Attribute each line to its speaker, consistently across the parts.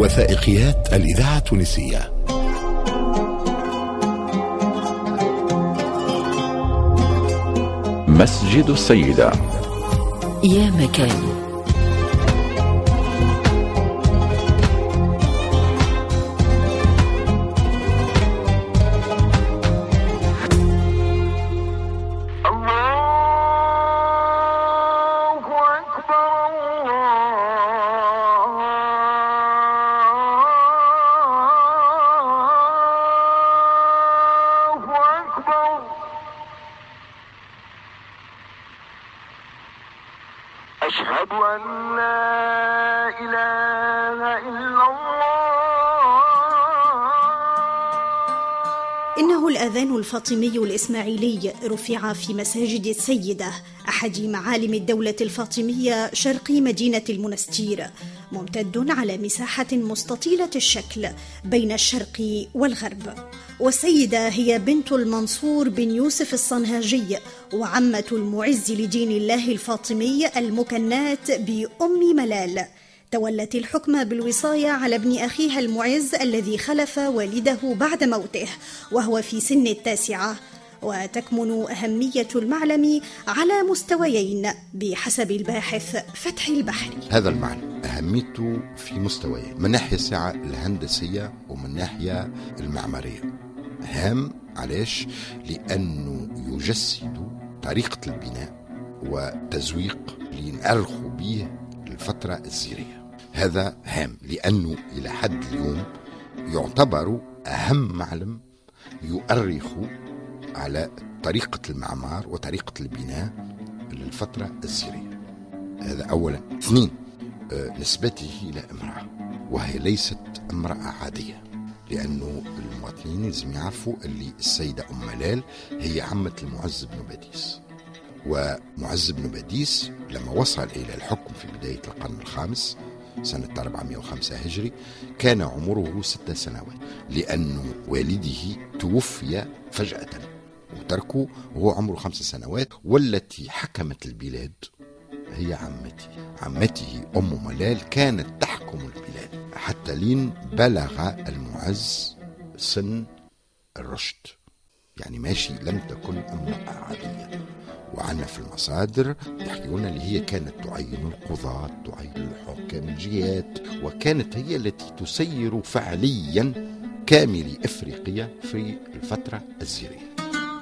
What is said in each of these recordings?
Speaker 1: وثائقيات الإذاعة التونسية.
Speaker 2: مسجد السيدة.
Speaker 3: يا مكان.
Speaker 4: أشهد أن لا إله إلا الله.
Speaker 5: إنه الأذان الفاطمي الإسماعيلي رفع في مساجد السيدة أحد معالم الدولة الفاطمية شرقي مدينة المنستير. ممتد على مساحة مستطيلة الشكل بين الشرق والغرب. والسيدة هي بنت المنصور بن يوسف الصنهاجي وعمة المعز لدين الله الفاطمي المكنات بأم ملال. تولت الحكم بالوصاية على ابن أخيها المعز الذي خلف والده بعد موته وهو في سن التاسعة. وتكمن أهمية المعلم على مستويين بحسب الباحث فتح البحري
Speaker 6: هذا المعلم أهميته في مستويين. من ناحية الساعة الهندسية ومن ناحية المعمارية. هام علاش؟ لأنه يجسد طريقة البناء وتزويق لنأرخوا به الفترة الزيرية. هذا هام لأنه إلى حد اليوم يعتبر أهم معلم يؤرخ على طريقة المعمار وطريقة البناء للفترة الزيرية هذا أولا. اثنين آه، نسبته إلى امرأة وهي ليست امرأة عادية لأنه المواطنين لازم يعرفوا اللي السيدة أم ملال هي عمة المعز بن باديس ومعز بن باديس لما وصل إلى الحكم في بداية القرن الخامس سنة 405 هجري كان عمره ست سنوات لأن والده توفي فجأة. وتركه وهو عمره خمس سنوات والتي حكمت البلاد هي عمتي. عمته أم ملال كانت تحكم البلاد. حتى لين بلغ المعز سن الرشد. يعني ماشي لم تكن امرأة عادية. وعنا في المصادر يحكيون اللي هي كانت تعين القضاة تعين الحكام الجهات وكانت هي التي تسير فعليا كامل إفريقيا في الفترة الزيرية.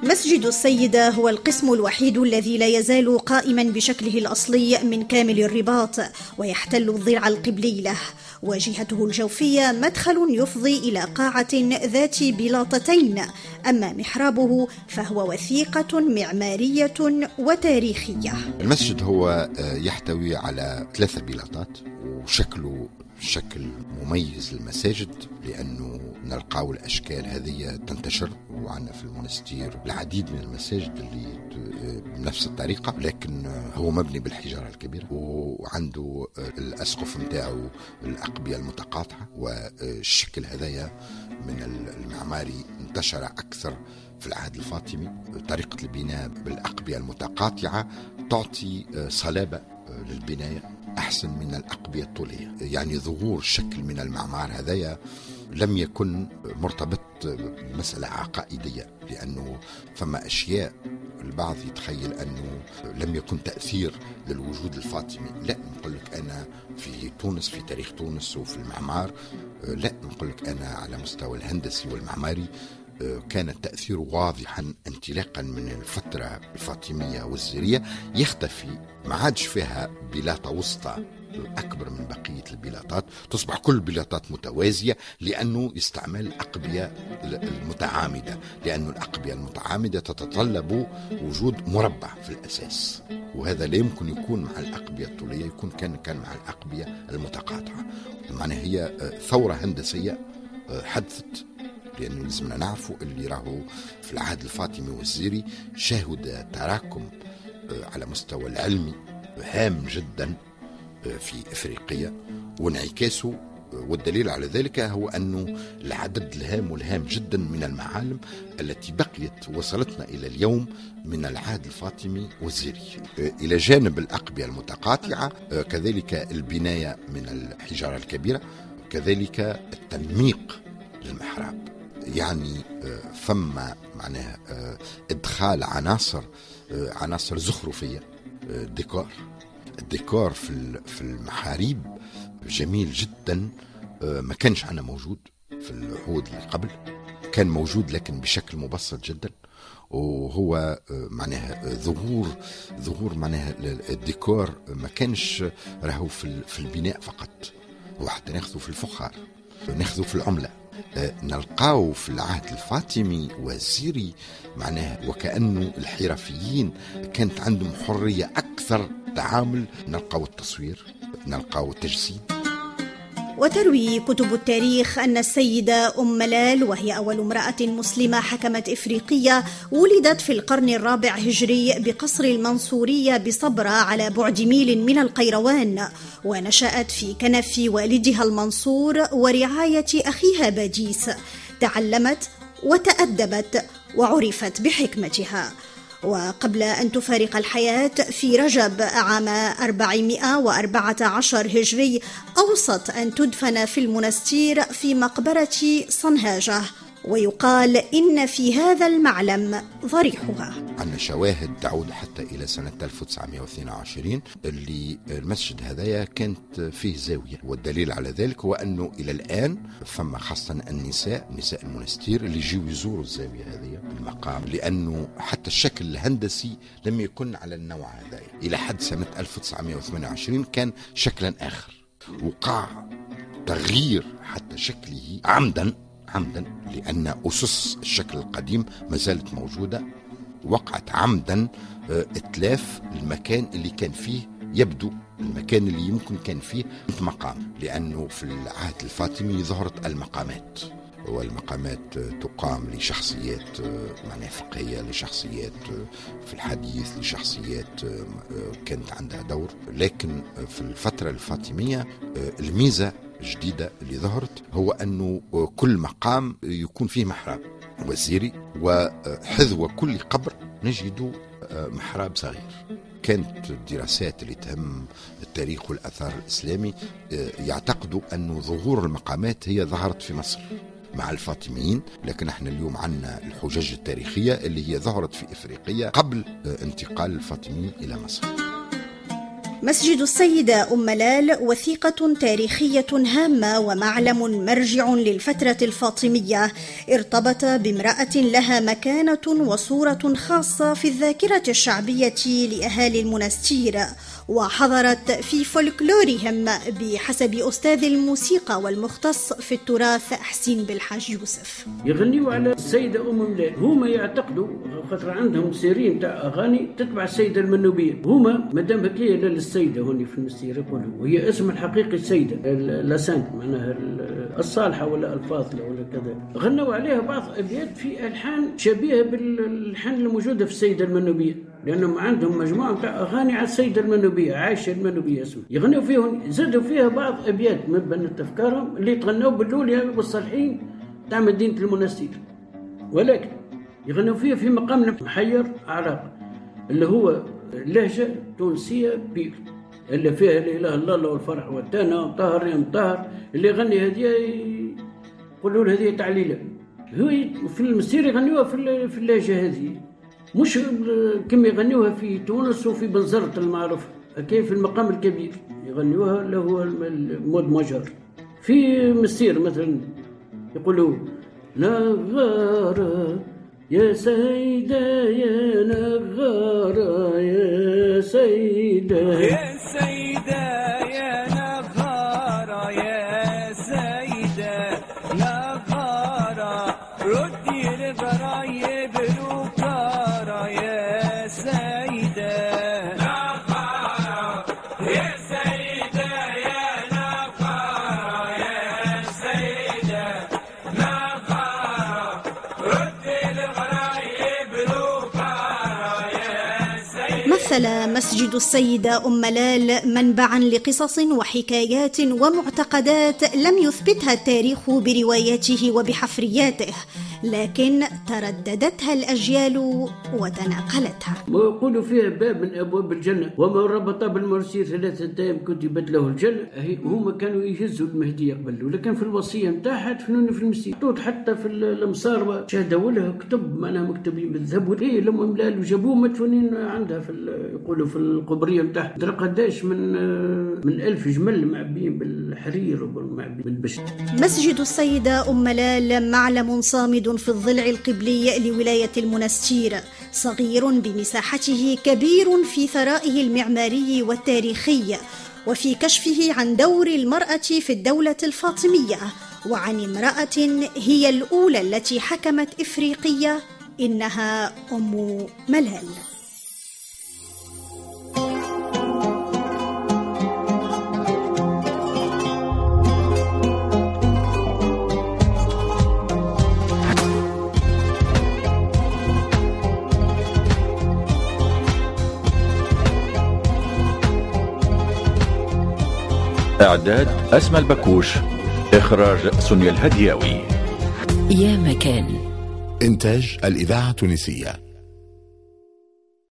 Speaker 5: مسجد السيدة هو القسم الوحيد الذي لا يزال قائما بشكله الأصلي من كامل الرباط ويحتل الضلع القبلي له. وجهته الجوفية مدخل يفضي إلى قاعة ذات بلاطتين. أما محرابه فهو وثيقة معمارية وتاريخية.
Speaker 6: المسجد هو آه، يحتوي على ثلاثة بلاطات وشكله شكل مميز للمساجد لأنه نلقاو الأشكال هذه تنتشر وعندنا في المونستير العديد من المساجد اللي بنفس الطريقة لكن هو مبني بالحجارة الكبيرة وعنده الأسقف متاعه الأقبية المتقاطعة والشكل هذايا من المعماري انتشر أكثر في العهد الفاطمي. طريقة البناء بالأقبية المتقاطعة تعطي صلابة للبناية أحسن من الأقبية الطولية. يعني ظهور شكل من المعمار هذايا لم يكن مرتبط بمسألة عقائدية لأنه فما أشياء البعض يتخيل أنه لم يكن تأثير للوجود الفاطمي. لا نقول لك أنا في تونس في تاريخ تونس وفي المعمار لا نقول لك أنا على مستوى الهندسي والمعماري كان التأثير واضحا انطلاقا من الفترة الفاطمية والزيرية يختفي ما عادش فيها بلاطة وسطى أكبر من بقية البلاطات. تصبح كل البلاطات متوازية لأنه يستعمل الأقبية المتعامدة لأن الأقبية المتعامدة تتطلب وجود مربع في الأساس وهذا لا يمكن يكون مع الأقبية الطولية يكون كان كان مع الأقبية المتقاطعة. معنى هي ثورة هندسية حدثت لأنه لازمنا نعرفوا اللي راهو في العهد الفاطمي والزيري شهد تراكم على مستوى العلمي هام جدا في إفريقيا. وانعكاسه والدليل على ذلك هو أنه العدد الهام والهام جدا من المعالم التي بقيت وصلتنا إلى اليوم من العهد الفاطمي والزيري. إلى جانب الأقبية المتقاطعة كذلك البناية من الحجارة الكبيرة كذلك التنميق للمحراب. يعني آه، فما معناها آه، إدخال عناصر آه، عناصر زخرفية ديكور. الديكور في في المحاريب جميل جدا ما كانش عندنا موجود في العهود اللي قبل. كان موجود لكن بشكل مبسط جدا. وهو معناها ظهور ظهور معناها الديكور ما كانش راهو في البناء فقط. هو حتى ناخذه في الفخار ناخذه في العملة. نلقاو في العهد الفاطمي والزيري معناه وكأنه الحرفيين كانت عندهم حرية أكثر تعامل. نلقاو التصوير نلقاو التجسيد.
Speaker 5: وتروي كتب التاريخ أن السيدة أم ملال وهي أول امرأة مسلمة حكمت إفريقية ولدت في القرن الرابع هجري بقصر المنصورية بصبرة على بعد ميل من القيروان ونشأت في كنف والدها المنصور ورعاية أخيها باديس تعلمت وتأدبت وعرفت بحكمتها. وقبل أن تفارق الحياة في رجب عام 414 هجري أوصت أن تدفن في المنستير في مقبرة صنهاجة ويقال إن في هذا المعلم ضريحها.
Speaker 6: عندنا شواهد تعود حتى إلى سنة 1922 اللي المسجد هذايا كانت فيه زاوية. والدليل على ذلك هو أنه إلى الآن فما خاصة النساء نساء المنستير اللي يجيو يزوروا الزاوية هذه المقام لأنه حتى الشكل الهندسي لم يكن على النوع هذا. إلى حد سنة 1928 كان شكلا آخر. وقع تغيير حتى شكله عمدا عمدا لأن أسس الشكل القديم ما زالت موجودة. وقعت عمدا آه، إتلاف المكان اللي كان فيه يبدو المكان اللي يمكن كان فيه مقام لأنه في العهد الفاطمي ظهرت المقامات والمقامات تقام لشخصيات آه، معناها فقهية لشخصيات آه، في الحديث لشخصيات كانت عندها دور. لكن في الفترة الفاطمية الميزة الجديدة اللي ظهرت هو أنه كل مقام يكون فيه محراب. وزيري وحذو كل قبر نجد محراب صغير. كانت الدراسات اللي تهم التاريخ والأثار الإسلامي يعتقدوا أن ظهور المقامات هي ظهرت في مصر مع الفاطميين لكن إحنا اليوم عندنا الحجج التاريخية اللي هي ظهرت في إفريقيا قبل انتقال الفاطميين إلى مصر.
Speaker 5: مسجد السيدة أم لال وثيقة تاريخية هامة ومعلم مرجع للفترة الفاطمية. ارتبط بامرأة لها مكانة وصورة خاصة في الذاكرة الشعبية لأهالي المنستير. وحضرت في فولكلورهم بحسب أستاذ الموسيقى والمختص في التراث حسين بالحاج يوسف.
Speaker 2: يغنيوا على السيدة أم ملال. هما يعتقدوا خاطر عندهم سيرين تاع أغاني تتبع السيدة المنوبية. هما مادام هكايا للسيدة هوني في المسير يقولوا وهي اسم الحقيقي السيدة لاسانت معناها الصالحة ولا الفاضلة ولا كذا. غنوا عليها بعض أبيات في ألحان شبيهة بالألحان الموجودة في السيدة المنوبية لأنهم عندهم مجموعة أغاني على السيدة المنوبية عايشة المنوبية اسمها. يغنوا فيهم زادوا فيها بعض أبيات من بنت أفكارهم اللي تغنوا باللولية والصالحين تاع مدينة المنستير. ولكن يغنوا فيها في مقام محير أعراق اللي هو لهجة تونسية بيك اللي فيها لا إله إلا الله والفرح والتانا طهر يا مطهر. اللي يغني هذه يقولوا له هذه تعليلة. هو في المسير يغنيوها في اللهجة هذه. مش كما يغنيوها في تونس وفي بنزرة المعروف. كيف في المقام الكبير. يغنيوها اللي هو المود مجر في مسير مثلا يقولوا نغارة يا سيدة يا نغارة يا سيدة
Speaker 5: مثل مسجد السيدة أم لال منبعا لقصص وحكايات ومعتقدات لم يثبتها التاريخ برواياته وبحفرياته. لكن ترددتها الأجيال وتناقلتها.
Speaker 2: ويقولوا فيها باب من أبواب الجنة وما ربط بالمرسي ثلاثة أيام كتبت له الجنة. هي هما كانوا يهزوا المهدي قبل ولكن في الوصية نتاعها دفنوني في محطوط حتى في المصار شهدوا لها كتب معناها مكتوبين بالذهب هي لما ملال وجابوه مدفونين عندها في يقولوا في القبرية نتاعها درا قداش من من ألف جمل معبيين بالحرير ومعبيين بالبشت.
Speaker 5: مسجد السيدة أم لال معلم صامد في الضلع القبلي لولاية المنستير. صغير بمساحته كبير في ثرائه المعماري والتاريخي وفي كشفه عن دور المرأة في الدولة الفاطمية. وعن امرأة هي الأولى التي حكمت إفريقية إنها أم ملال
Speaker 7: إعداد أسمى البكوش إخراج سونيا الهدياوي.
Speaker 3: يا مكان.
Speaker 1: إنتاج الإذاعة التونسية.